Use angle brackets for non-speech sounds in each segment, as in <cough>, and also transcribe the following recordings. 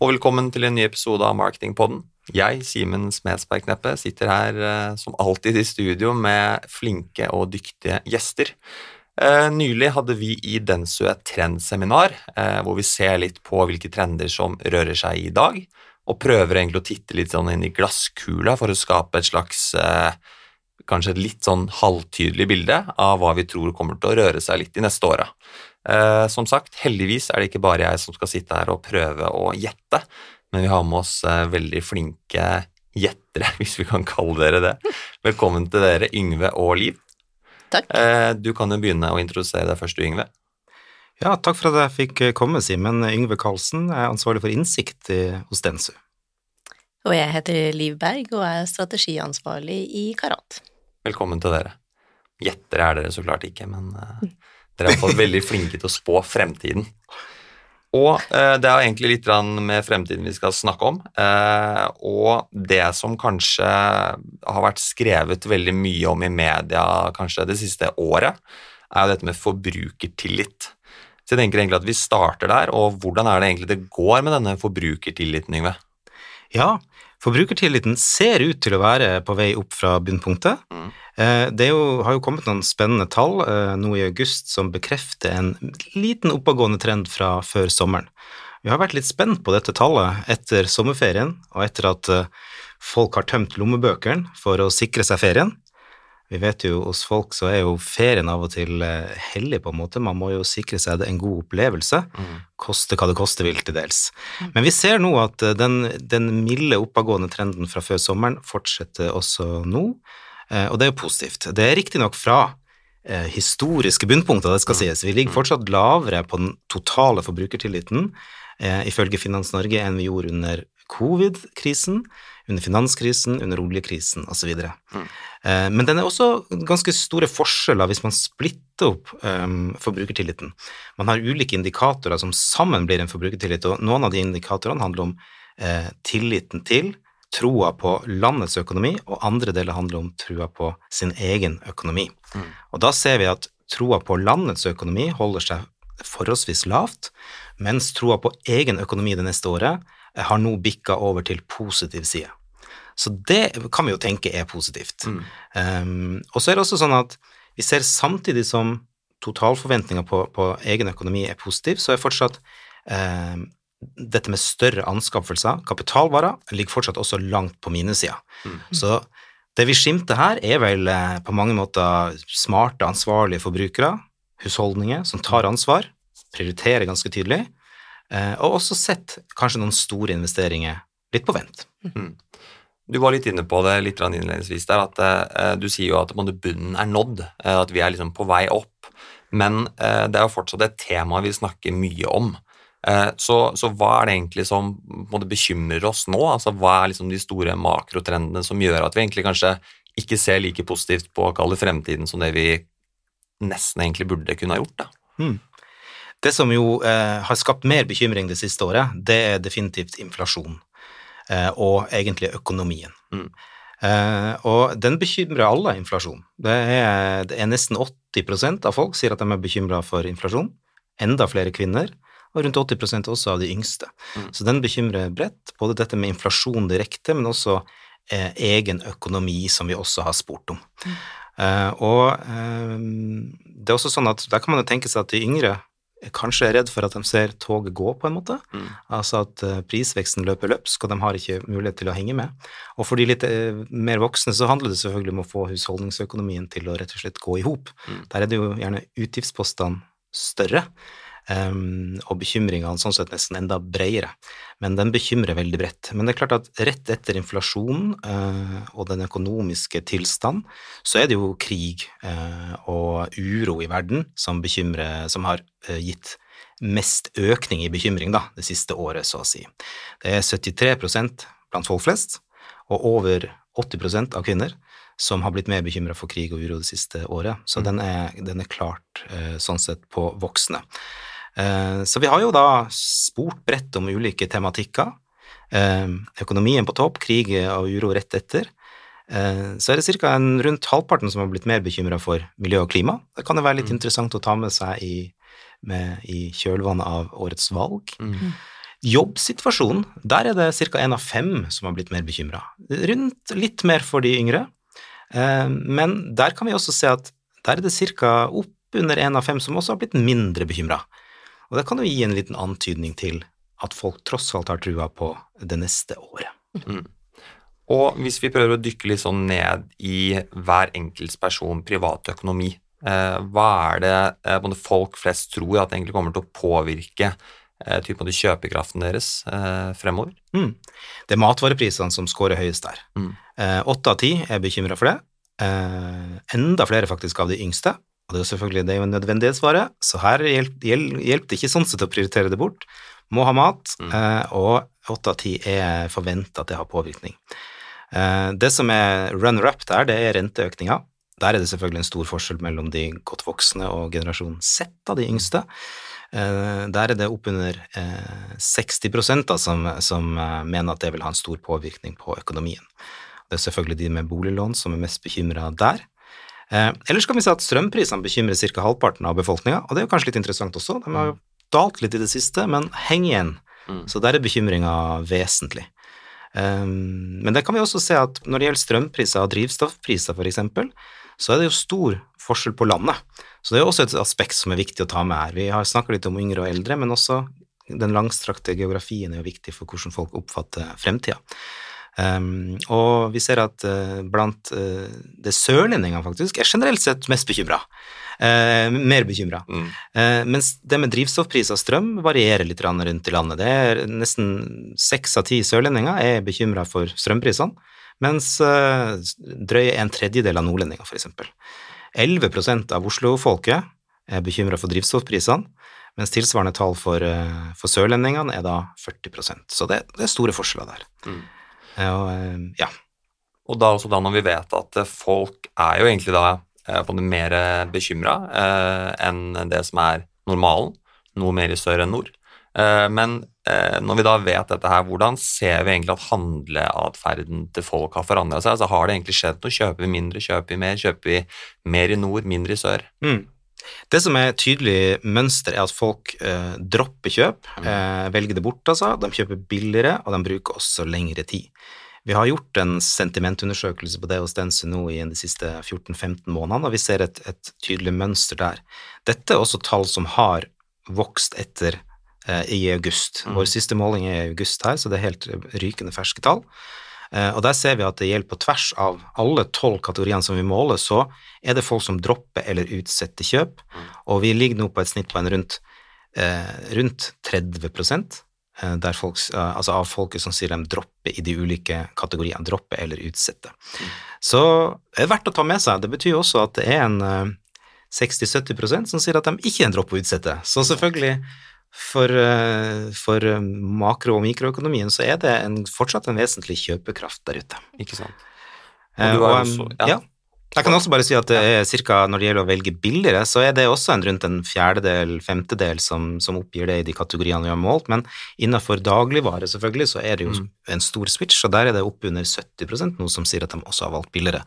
Og velkommen til en ny episode av Marketingpodden. Jeg, Simen Smedsberg Kneppe, sitter her eh, som alltid i studio med flinke og dyktige gjester. Eh, nylig hadde vi i Densø et trendseminar eh, hvor vi ser litt på hvilke trender som rører seg i dag, og prøver egentlig å titte litt sånn inn i glasskula for å skape et slags kanskje et litt sånn halvtydelig bilde av hva vi tror kommer til å røre seg litt de neste åra. Eh, som sagt, heldigvis er det ikke bare jeg som skal sitte her og prøve å gjette, men vi har med oss eh, veldig flinke gjettere, <laughs> hvis vi kan kalle dere det. Velkommen til dere, Yngve og Liv. Takk. Eh, du kan jo begynne å introdusere deg først, du, Yngve. Ja, takk for at jeg fikk komme, Simen. Yngve Karlsen er ansvarlig for innsikt i- hos Densu. Og jeg heter Liv Berg og er strategiansvarlig i Karat. Velkommen til dere. Gjettere er dere så klart ikke, men eh, <laughs> dere er iallfall veldig flinke til å spå fremtiden. Og eh, det er egentlig litt med fremtiden vi skal snakke om. Eh, og det som kanskje har vært skrevet veldig mye om i media kanskje det siste året, er jo dette med forbrukertillit. Så jeg tenker egentlig at vi starter der, og hvordan er det egentlig det går med denne forbrukertilliten, Yngve? Ja, forbrukertilliten ser ut til å være på vei opp fra bunnpunktet. Mm. Eh, Det jo, har jo kommet noen spennende tall eh, nå i august som bekrefter en liten oppadgående trend fra før sommeren. Vi har vært litt spent på dette tallet etter sommerferien, og etter at eh, folk har tømt lommebøkene for å sikre seg ferien. Vi vet jo hos folk så er jo ferien av og til eh, hellig, på en måte. Man må jo sikre seg en god opplevelse, koste hva det koste vil til dels. Men vi ser nå at eh, den, den milde oppadgående trenden fra før sommeren fortsetter også nå, eh, og det er jo positivt. Det er riktignok fra historiske bunnpunkter, det skal sies. Vi ligger fortsatt lavere på den totale forbrukertilliten, ifølge Finans Norge, enn vi gjorde under covid-krisen, under finanskrisen, under oljekrisen osv. Mm. Eh, Men den er også ganske store forskjeller hvis man splitter opp um, forbrukertilliten. Man har ulike indikatorer som sammen blir en forbrukertillit, og noen av de indikatorene handler om uh, tilliten til, troa på landets økonomi, og andre deler handler om trua på sin egen økonomi. Mm. Og da ser vi at troa på landets økonomi holder seg forholdsvis lavt, mens troa på egen økonomi det neste året har nå bikka over til positiv side. Så det kan vi jo tenke er positivt. Mm. Um, og så er det også sånn at vi ser samtidig som totalforventninga på, på egen økonomi er positiv, så er fortsatt um, dette med større anskaffelser, kapitalvarer, ligger fortsatt også langt på minussida. Mm. Så det vi skimter her, er vel eh, på mange måter smarte, ansvarlige forbrukere, husholdninger som tar ansvar, prioriterer ganske tydelig, eh, og også sett kanskje noen store investeringer litt på vent. Du var litt inne på det litt innledningsvis der, at eh, du sier jo at bunnen er nådd, eh, at vi er liksom på vei opp. Men eh, det er jo fortsatt et tema vi snakker mye om. Eh, så, så hva er det egentlig som måte, bekymrer oss nå? Altså, hva er liksom de store makrotrendene som gjør at vi egentlig kanskje ikke ser like positivt på å kalle fremtiden som det vi nesten egentlig burde kunne ha gjort? da? Det som jo eh, har skapt mer bekymring det siste året, det er definitivt inflasjon, eh, og egentlig økonomien. Mm. Eh, og den bekymrer alle, inflasjon. Det er, det er nesten 80% av folk sier at de er bekymra for inflasjon. Enda flere kvinner, og rundt 80% også av de yngste. Mm. Så den bekymrer bredt, både dette med inflasjon direkte, men også eh, egen økonomi, som vi også har spurt om. Eh, og eh, det er også sånn at der kan man jo tenke seg at de yngre kanskje er redd for at de ser toget gå, på en måte. Mm. Altså at eh, prisveksten løper løpsk, og de har ikke mulighet til å henge med. Og for de litt eh, mer voksne så handler det selvfølgelig om å få husholdningsøkonomien til å rett og slett gå i hop. Mm. Der er det jo gjerne utgiftspostene større, og bekymringene sånn sett nesten enda bredere. Men den bekymrer veldig bredt. Men det er klart at rett etter inflasjonen eh, og den økonomiske tilstand, så er det jo krig eh, og uro i verden som bekymrer, som har eh, gitt mest økning i bekymring da, det siste året, så å si. Det er 73 blant folk flest, og over 80% av kvinner som har blitt mer bekymra for krig og uro det siste året. Så den, er, den er klart eh, sånn sett på voksne. Eh, så vi har jo da spurt bredt om ulike tematikker. Eh, økonomien på topp, krig og uro rett etter. Eh, så er det ca. rundt halvparten som har blitt mer bekymra for miljø og klima. Det kan jo være litt Mm. interessant å ta med seg i, med, i kjølvannet av årets valg. Mm. Jobbsituasjonen, der er det ca. én av fem som har blitt mer bekymra. Rundt litt mer for de yngre, eh, men der kan vi også se at der er det ca. oppunder én av fem som også har blitt mindre bekymra. Og det kan jo gi en liten antydning til at folk tross alt har trua på det neste året. Mm. Og hvis vi prøver å dykke litt sånn ned i hver enkelts person privatøkonomi, økonomi, hva er det eh, folk flest tror at egentlig kommer til å påvirke eh, på de kjøpekraften deres eh, fremover? Mm. Det er matvareprisene som scorer høyest der. Mm. Eh, av ti er bekymra for det. Eh, enda flere faktisk av de yngste. Og det er jo selvfølgelig det er jo en nødvendighetsvare, så her hjelper hjelp det ikke sånn sett å prioritere det bort. Må ha mat, Mm. og åtte av ti er forventa at det har påvirkning. Det som er runner-up der, det er renteøkninga. Der er det selvfølgelig en stor forskjell mellom de godt voksne og generasjon Z av de yngste. Der er det oppunder 60 da, som, som mener at det vil ha en stor påvirkning på økonomien. Det er selvfølgelig de med boliglån som er mest bekymra der. Ellers kan vi si at strømprisene bekymrer ca. halvparten av befolkninga, og det er jo kanskje litt interessant også. De har jo dalt litt i det siste, men heng igjen. Mm. Så der er bekymringa vesentlig. Um, men det kan vi også se at når det gjelder strømpriser og drivstoffpriser f.eks., så er det jo stor forskjell på landet. Så det er også et aspekt som er viktig å ta med her. Vi har snakka litt om yngre og eldre, men også den langstrakte geografien er jo viktig for hvordan folk oppfatter fremtida. Um, og vi ser at uh, blant uh, det sørlendingene faktisk er generelt sett mest bekymra. Uh, mer bekymra. Mm. mens det med drivstoffpris og strøm varierer litt rundt i landet. Det er nesten seks av ti sørlendinger er bekymra for strømprisene, mens drøye en tredjedel av nordlendinger, f.eks. 11% av Oslo-folket er bekymra for drivstoffprisene, mens tilsvarende tall for, for sørlendingene er da 40% Så det, det er store forskjeller der. Mm. Og, ja. Og da da når vi vet at folk er jo egentlig da på det mer bekymra eh, enn det som er normalen, noe mer i sør enn nord. Eh, men eh, når vi da vet dette her, hvordan ser vi egentlig at handleatferden til folk har forandra seg? Altså Har det egentlig skjedd noe? Kjøper vi mindre, kjøper vi mer? Kjøper vi mer i nord, mindre i sør? Mm. Det som er et tydelig mønster, er at folk eh, dropper kjøp, eh, velger det bort, altså. De kjøper billigere, og de bruker også lengre tid. Vi har gjort en sentimentundersøkelse på det hos Dense nå i de siste 14-15 månedene, og vi ser et, et, tydelig mønster der. Dette er også tall som har vokst etter eh, i august. Mm. Vår siste måling er i august her, så det er helt rykende ferske tall. Eh, og der ser vi at det gjelder på tvers av alle tolv kategoriene som vi måler, så er det folk som dropper eller utsetter kjøp, og vi ligger nå på et snitt på en rundt, eh, rundt 30 der folk, altså av folket som sier de dropper i de ulike kategoriene, dropper eller utsette. Så det er verdt å ta med seg. Det betyr også at det er en 60-70% som sier at de ikke er en dropp og utsette. Så selvfølgelig, for, for makro- og mikroøkonomien så er det en, fortsatt en vesentlig kjøpekraft der ute. Ikke sant. Og, Og også- ja. ja. Jeg kan også bare si at det er cirka, når det gjelder å velge billigere, så er det også en rundt en fjerdedel, femtedel som, som oppgir det i de kategoriene vi har målt, men innenfor dagligvare selvfølgelig så er det jo Mm. en stor switch, og der er det oppunder 70% noe som sier at de også har valgt billigere.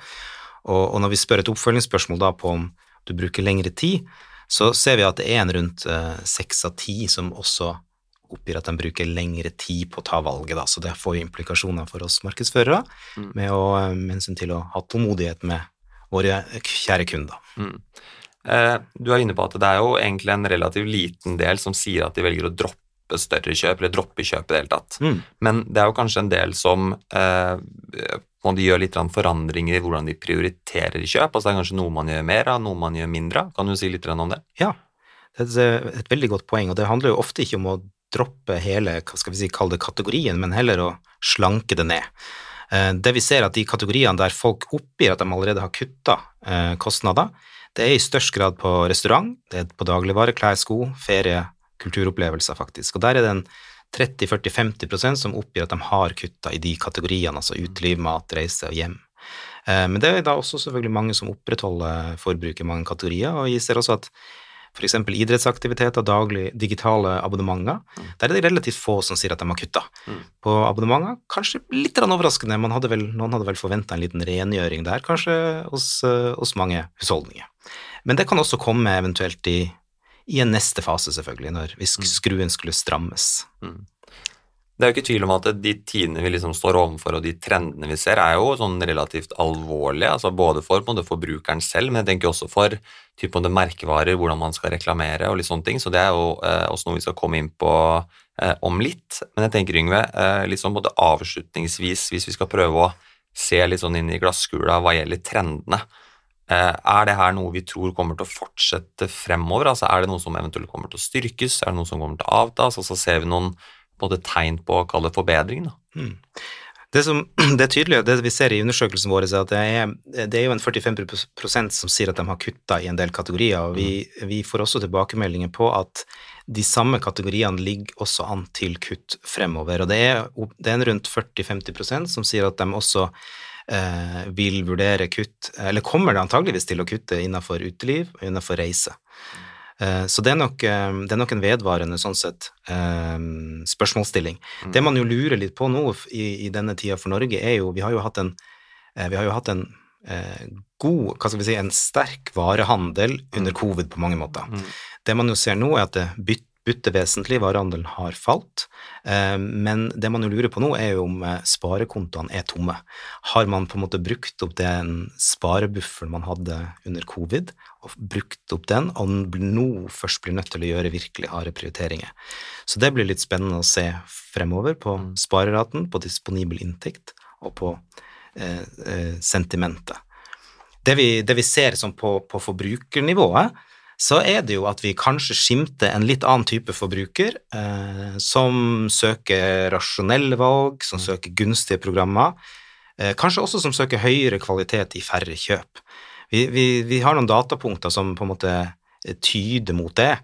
Og, og når vi spør et oppfølgingsspørsmål da på om du bruker lengre tid, så ser vi at det er en rundt eh, seks av ti som også oppgir at de bruker lengre tid på å ta valget, da, så det får jo implikasjoner for oss markedsførere Mm. med, å, eh, med hensyn til å ha tålmodighet med våre kjære kunder. Mm. Eh, du er inne på at det er jo egentlig en relativt liten del som sier at de velger å droppe større kjøp, eller droppe kjøp i det hele tatt. Mm. Men det er jo kanskje en del som eh, de gjøre litt forandringer i hvordan de prioriterer kjøp. Altså det er kanskje noe man gjør mer av, noe man gjør mindre av. Kan du si litt om det? Ja, det er et veldig godt poeng, og det handler jo ofte ikke om å droppe hele, hva skal vi si, kalle det kategorien, men heller å slanke det ned. Eh, Det vi ser at de kategoriene der folk oppgir at de allerede har kutta eh, kostnader, det er i størst grad på restaurant, det er på dagligvare, klær, sko, ferie, kulturopplevelser faktisk. Og der er det en 30-40-50% som oppgir at de har kutta i de kategoriene, altså uteliv, mat, reise og hjem. Eh, Men det er da også selvfølgelig mange som opprettholder forbruket i mange kategorier, og vi ser også at f.eks. idrettsaktiviteter, daglig digitale abonnementer, der er det relativt få som sier at de har kutta. Mm. På abonnementer, kanskje litt overraskende, man hadde vel, noen hadde vel forventa en liten rengjøring der, kanskje hos, eh, hos mange husholdninger. Men det kan også komme eventuelt i, i en neste fase, selvfølgelig, når hvis Mm. skruen skulle strammes. Det er jo ikke tvil om at de tidene vi liksom står overfor og de trendene vi ser, er jo sånn relativt alvorlige, altså både for både forbrukeren selv, men jeg tenker også for type det merkevarer, hvordan man skal reklamere og litt sånne ting. Så det er jo eh, også noe vi skal komme inn på eh, om litt. Men jeg tenker, Yngve, eh, litt sånn både avslutningsvis, hvis vi skal prøve å se litt sånn inn i glasskula hva gjelder trendene. Eh, er det her noe vi tror kommer til å fortsette fremover? Altså Er det noe som eventuelt kommer til å styrkes? Er det noe som kommer til å avtas? Altså ser vi noen både tegn på å kalle det forbedring. Da. Mm. Det, som, <clears throat> det er tydelig, det vi ser i undersøkelsen vår, er at det er, det er jo en 45% som sier at de har kutta i en del kategorier. og vi, mm. vi, får også tilbakemeldinger på at de samme kategoriene ligger også an til kutt fremover. og Det er, det er en rundt 40-50% som sier at de også eh, vil vurdere kutt, eller kommer det antageligvis til å kutte innenfor uteliv og innenfor reise. Eh, så det er, nok, eh, det er nok, en vedvarende sånn sett eh, spørsmålsstilling. Mm. Det man jo lurer litt på nå i, i, denne tida for Norge, er jo Vi har jo hatt en, vi har jo hatt en god, hva skal vi si, en sterk varehandel under mm. covid på mange måter. Mm. Det man jo ser nå, er at det bytter butter vesentlig, varehandelen har falt. Men det man jo lurer på nå, er jo om sparekontoene er tomme. Har man på en måte brukt opp den sparebufferen man hadde under covid, og brukt opp den, og nå først blir nødt til å gjøre virkelig harde prioriteringer. Så det blir litt spennende å se fremover på mm. spareraten, på disponibel inntekt og på eh, eh, sentimentet. Det vi, det vi ser sånn på, på, forbrukernivået, så er det jo at vi kanskje skimter en litt annen type forbruker, eh, som søker rasjonelle valg, som mm. søker gunstige programmer, eh, kanskje også som søker høyere kvalitet i færre kjøp. Vi, vi, vi, har noen datapunkter som på en måte tyder mot det.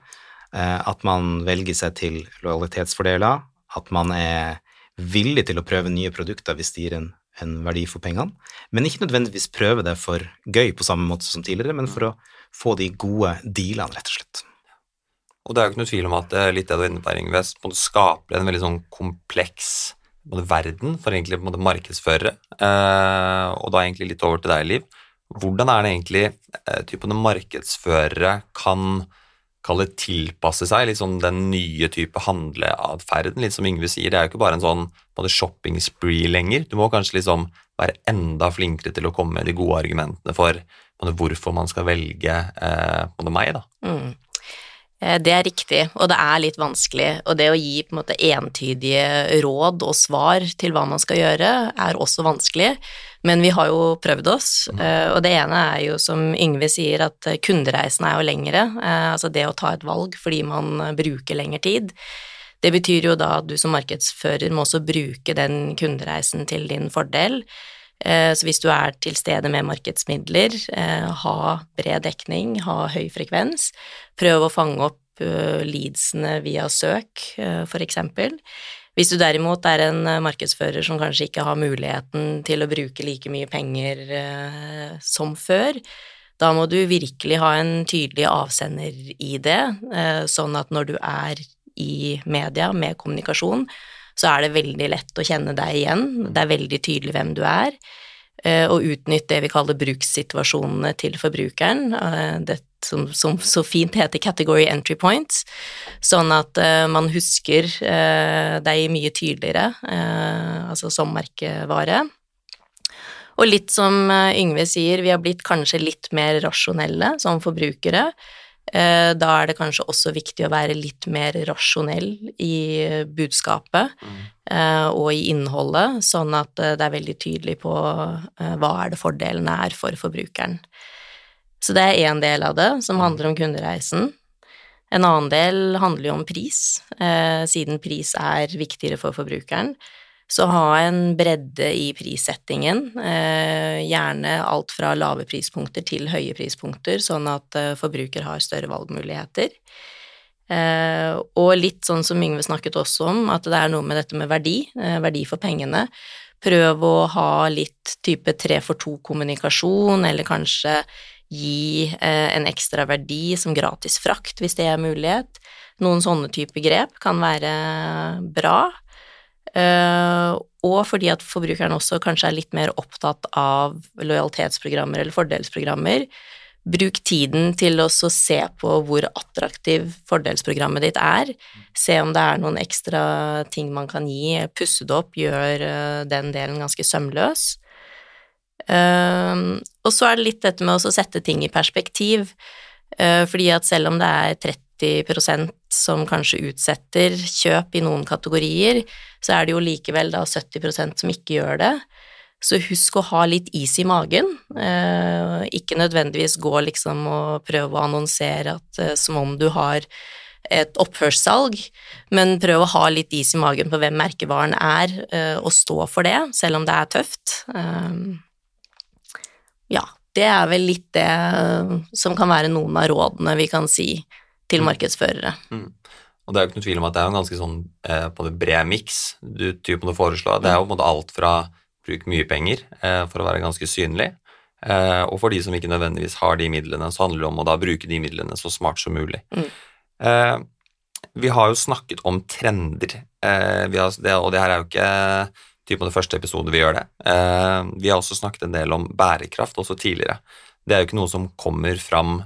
Eh, at man velger seg til lojalitetsfordeler, at man er villig til å prøve nye produkter hvis de gir en, en verdi for pengene, men ikke nødvendigvis prøve det for gøy på samme måte som tidligere, men for å få de gode dealene, rett og slett. Og det er jo ikke noe tvil om at eh, litt det du er inne på, Ingves, skaper en veldig sånn kompleks verden for egentlig på markedsførere, eh, og da egentlig litt over til deg, Liv. Hvordan er det egentlig eh, typen markedsførere kan kalle tilpasse seg liksom den nye type handleatferden? Litt som Yngve sier, det er jo ikke bare en sånn shopping spree lenger. Du må kanskje liksom være enda flinkere til å komme med de gode argumentene for hvorfor man skal velge eh, meg. da. Mm. Eh, det er riktig, og det er litt vanskelig. Og det å gi på en måte entydige råd og svar til hva man skal gjøre, er også vanskelig. Men vi har jo prøvd oss, mm. Eh, og det ene er jo som Yngve sier, at kundereisen er jo lengre. Altså det å ta et valg fordi man bruker lengre tid. Det betyr jo da at du som markedsfører må også bruke den kundereisen til din fordel. Så hvis du er til stede med markedsmidler, ha bred dekning, ha høy frekvens, prøv å fange opp uh, leadsene via søk, for eksempel. Hvis du derimot er en markedsfører som kanskje ikke har muligheten til å bruke like mye penger som før, da må du virkelig ha en tydelig avsender i det, sånn at når du er i media med kommunikasjon, så er det veldig lett å kjenne deg igjen, det er veldig tydelig hvem du er og utnytte det vi kaller brukssituasjonene til forbrukeren. Det som, som, så fint heter category entry points, sånn at uh, man husker deg mye tydeligere, altså som merkevare. Og litt som Yngve sier, vi har blitt kanskje litt mer rasjonelle som forbrukere. Da er det kanskje også viktig å være litt mer rasjonell i budskapet mm. og i innholdet, sånn at det er veldig tydelig på hva er det fordelene er for forbrukeren. Så det er én del av det, som mm. handler om kundereisen. En annen del handler jo om pris, eh, siden pris er viktigere for forbrukeren. Så ha en bredde i prissettingen, eh, gjerne alt fra lave prispunkter til høye prispunkter, sånn at eh, forbruker har større valgmuligheter. Eh, og litt sånn som Yngve snakket også om, at det er noe med dette med verdi, verdi for pengene. Prøv å ha litt type tre for to-kommunikasjon, eller kanskje gi en ekstra verdi som gratis frakt, hvis det er mulighet. Noen sånne type grep kan være bra. Uh, og fordi at forbrukeren også kanskje er litt mer opptatt av lojalitetsprogrammer eller fordelsprogrammer. Bruk tiden til å se på hvor attraktiv fordelsprogrammet ditt er. Se om det er noen ekstra ting man kan gi. Pusse det opp, gjør eh, den delen ganske sømløs. Uh, og så er det litt dette med å sette ting i perspektiv. Fordi at selv om det er 30 som kanskje utsetter kjøp i noen kategorier, så er det jo likevel da 70% som ikke gjør det. Så husk å ha litt is i magen. Eh, ikke nødvendigvis gå liksom og prøve å annonsere at, eh, som om du har et opphørssalg, men prøv å ha litt is i magen på hvem merkevaren er, eh, og stå for det, selv om det er tøft. Ja, det er vel litt det som kan være noen av rådene vi kan si til mm. markedsførere. Mm. Og det er jo ikke noe tvil om at det er en ganske sånn eh, på det bred miks du typen foreslår. Det er jo på en måte alt fra bruk mye penger eh, for å være ganske synlig. Eh, og for de som ikke nødvendigvis har de midlene, så handler det om å da bruke de midlene så smart som mulig. Mm. Eh, vi har jo snakket om trender, har, det, og det her er jo ikke typen det første episode vi gjør det. vi har også snakket en del om bærekraft også tidligere. Det er jo ikke noe som kommer fram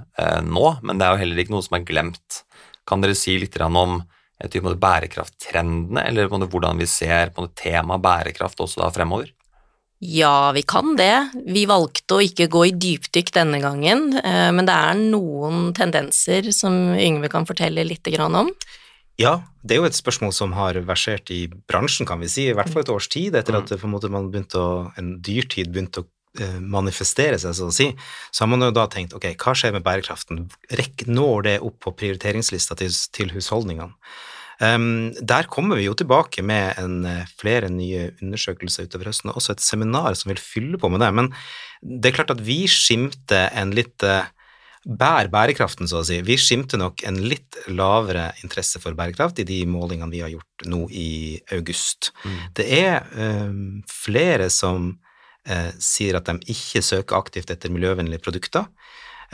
nå, men det er jo heller ikke noe som er glemt. Kan dere si litt om type bærekrafttrendene, eller hvordan vi ser på temaet bærekraft også da fremover? Ja, vi kan det. Vi valgte å ikke gå i dypdykk denne gangen, eh, men det er noen tendenser som Yngve kan fortelle litt om. Ja, det er jo et spørsmål som har versert i bransjen, kan vi si, i hvert fall et års tid, etter at mm. en, man begynte å, en dyrtid begynte å eh, manifestere seg, så å si, så har man jo da tenkt ok, hva skjer med bærekraften, Rekk, når det opp på prioriteringslista til, til husholdningene? Um, der kommer vi jo tilbake med en, eh, flere nye undersøkelser utover høsten, og også et seminar som vil fylle på med det. Men det er klart at vi skimter en litt uh, Bær bærekraften, så å si. Vi skimter nok en litt lavere interesse for bærekraft i de målingene vi har gjort nå i august. Mm. Det er um, flere som sier at de ikke søker aktivt etter miljøvennlige produkter.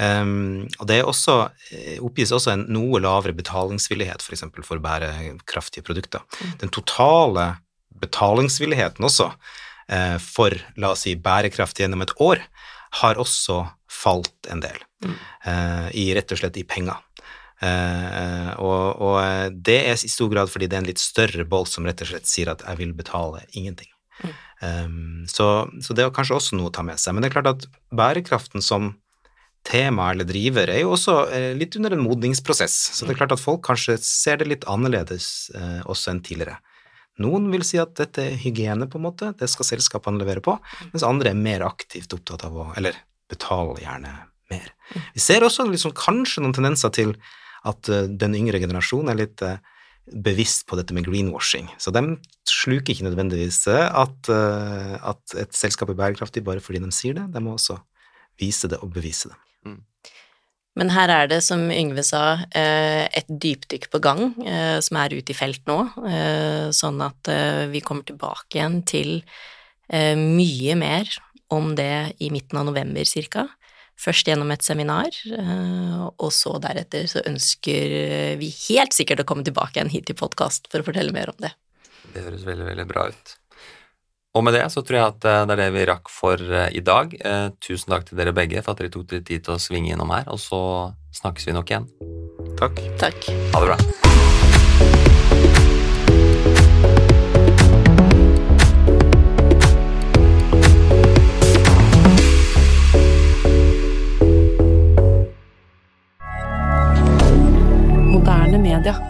Um, og det også, eh, oppgis også en noe lavere betalingsvillighet f.eks. For, for bærekraftige produkter. Mm. Den totale betalingsvilligheten også uh, for, la oss si, bærekraft gjennom et år, har også falt en del. Mm. Uh, i rett og slett i penger. Uh, og, og, det er i stor grad fordi det er en litt større bolt som rett og slett sier at jeg vil betale ingenting. Mm. Um, så, så, det er kanskje også noe å ta med seg. Men det er klart at bærekraften som tema eller driver, er jo også eh, litt under en modningsprosess. Så det er klart at folk kanskje ser det litt annerledes eh, også enn tidligere. Noen vil si at dette er hygiene, på en måte, det skal selskapene levere på, mens andre er mer aktivt opptatt av å Eller betaler gjerne mer. Vi ser også liksom, kanskje noen tendenser til at uh, den yngre generasjonen er litt bevisst på dette med greenwashing. Så de sluker ikke nødvendigvis at, uh, at et selskap er bærekraftig bare fordi de sier det, de må også vise det og bevise det. Mm. Men her er det, som Yngve sa, eh, et dypdykk på gang eh, som er ute i felt nå, eh, sånn at vi kommer tilbake igjen til mye mer om det i midten av november cirka. Først gjennom et seminar, og så deretter så ønsker vi helt sikkert å komme tilbake igjen hit til podkast for å fortelle mer om det. Det høres veldig, veldig bra ut. Og med det så tror jeg at eh, det er det vi rakk for eh, i dag. Eh, tusen takk til dere begge for at dere tok dere tid til å svinge innom her, og så snakkes vi nok igjen. Takk. Takk. Ha det bra. Moderne media.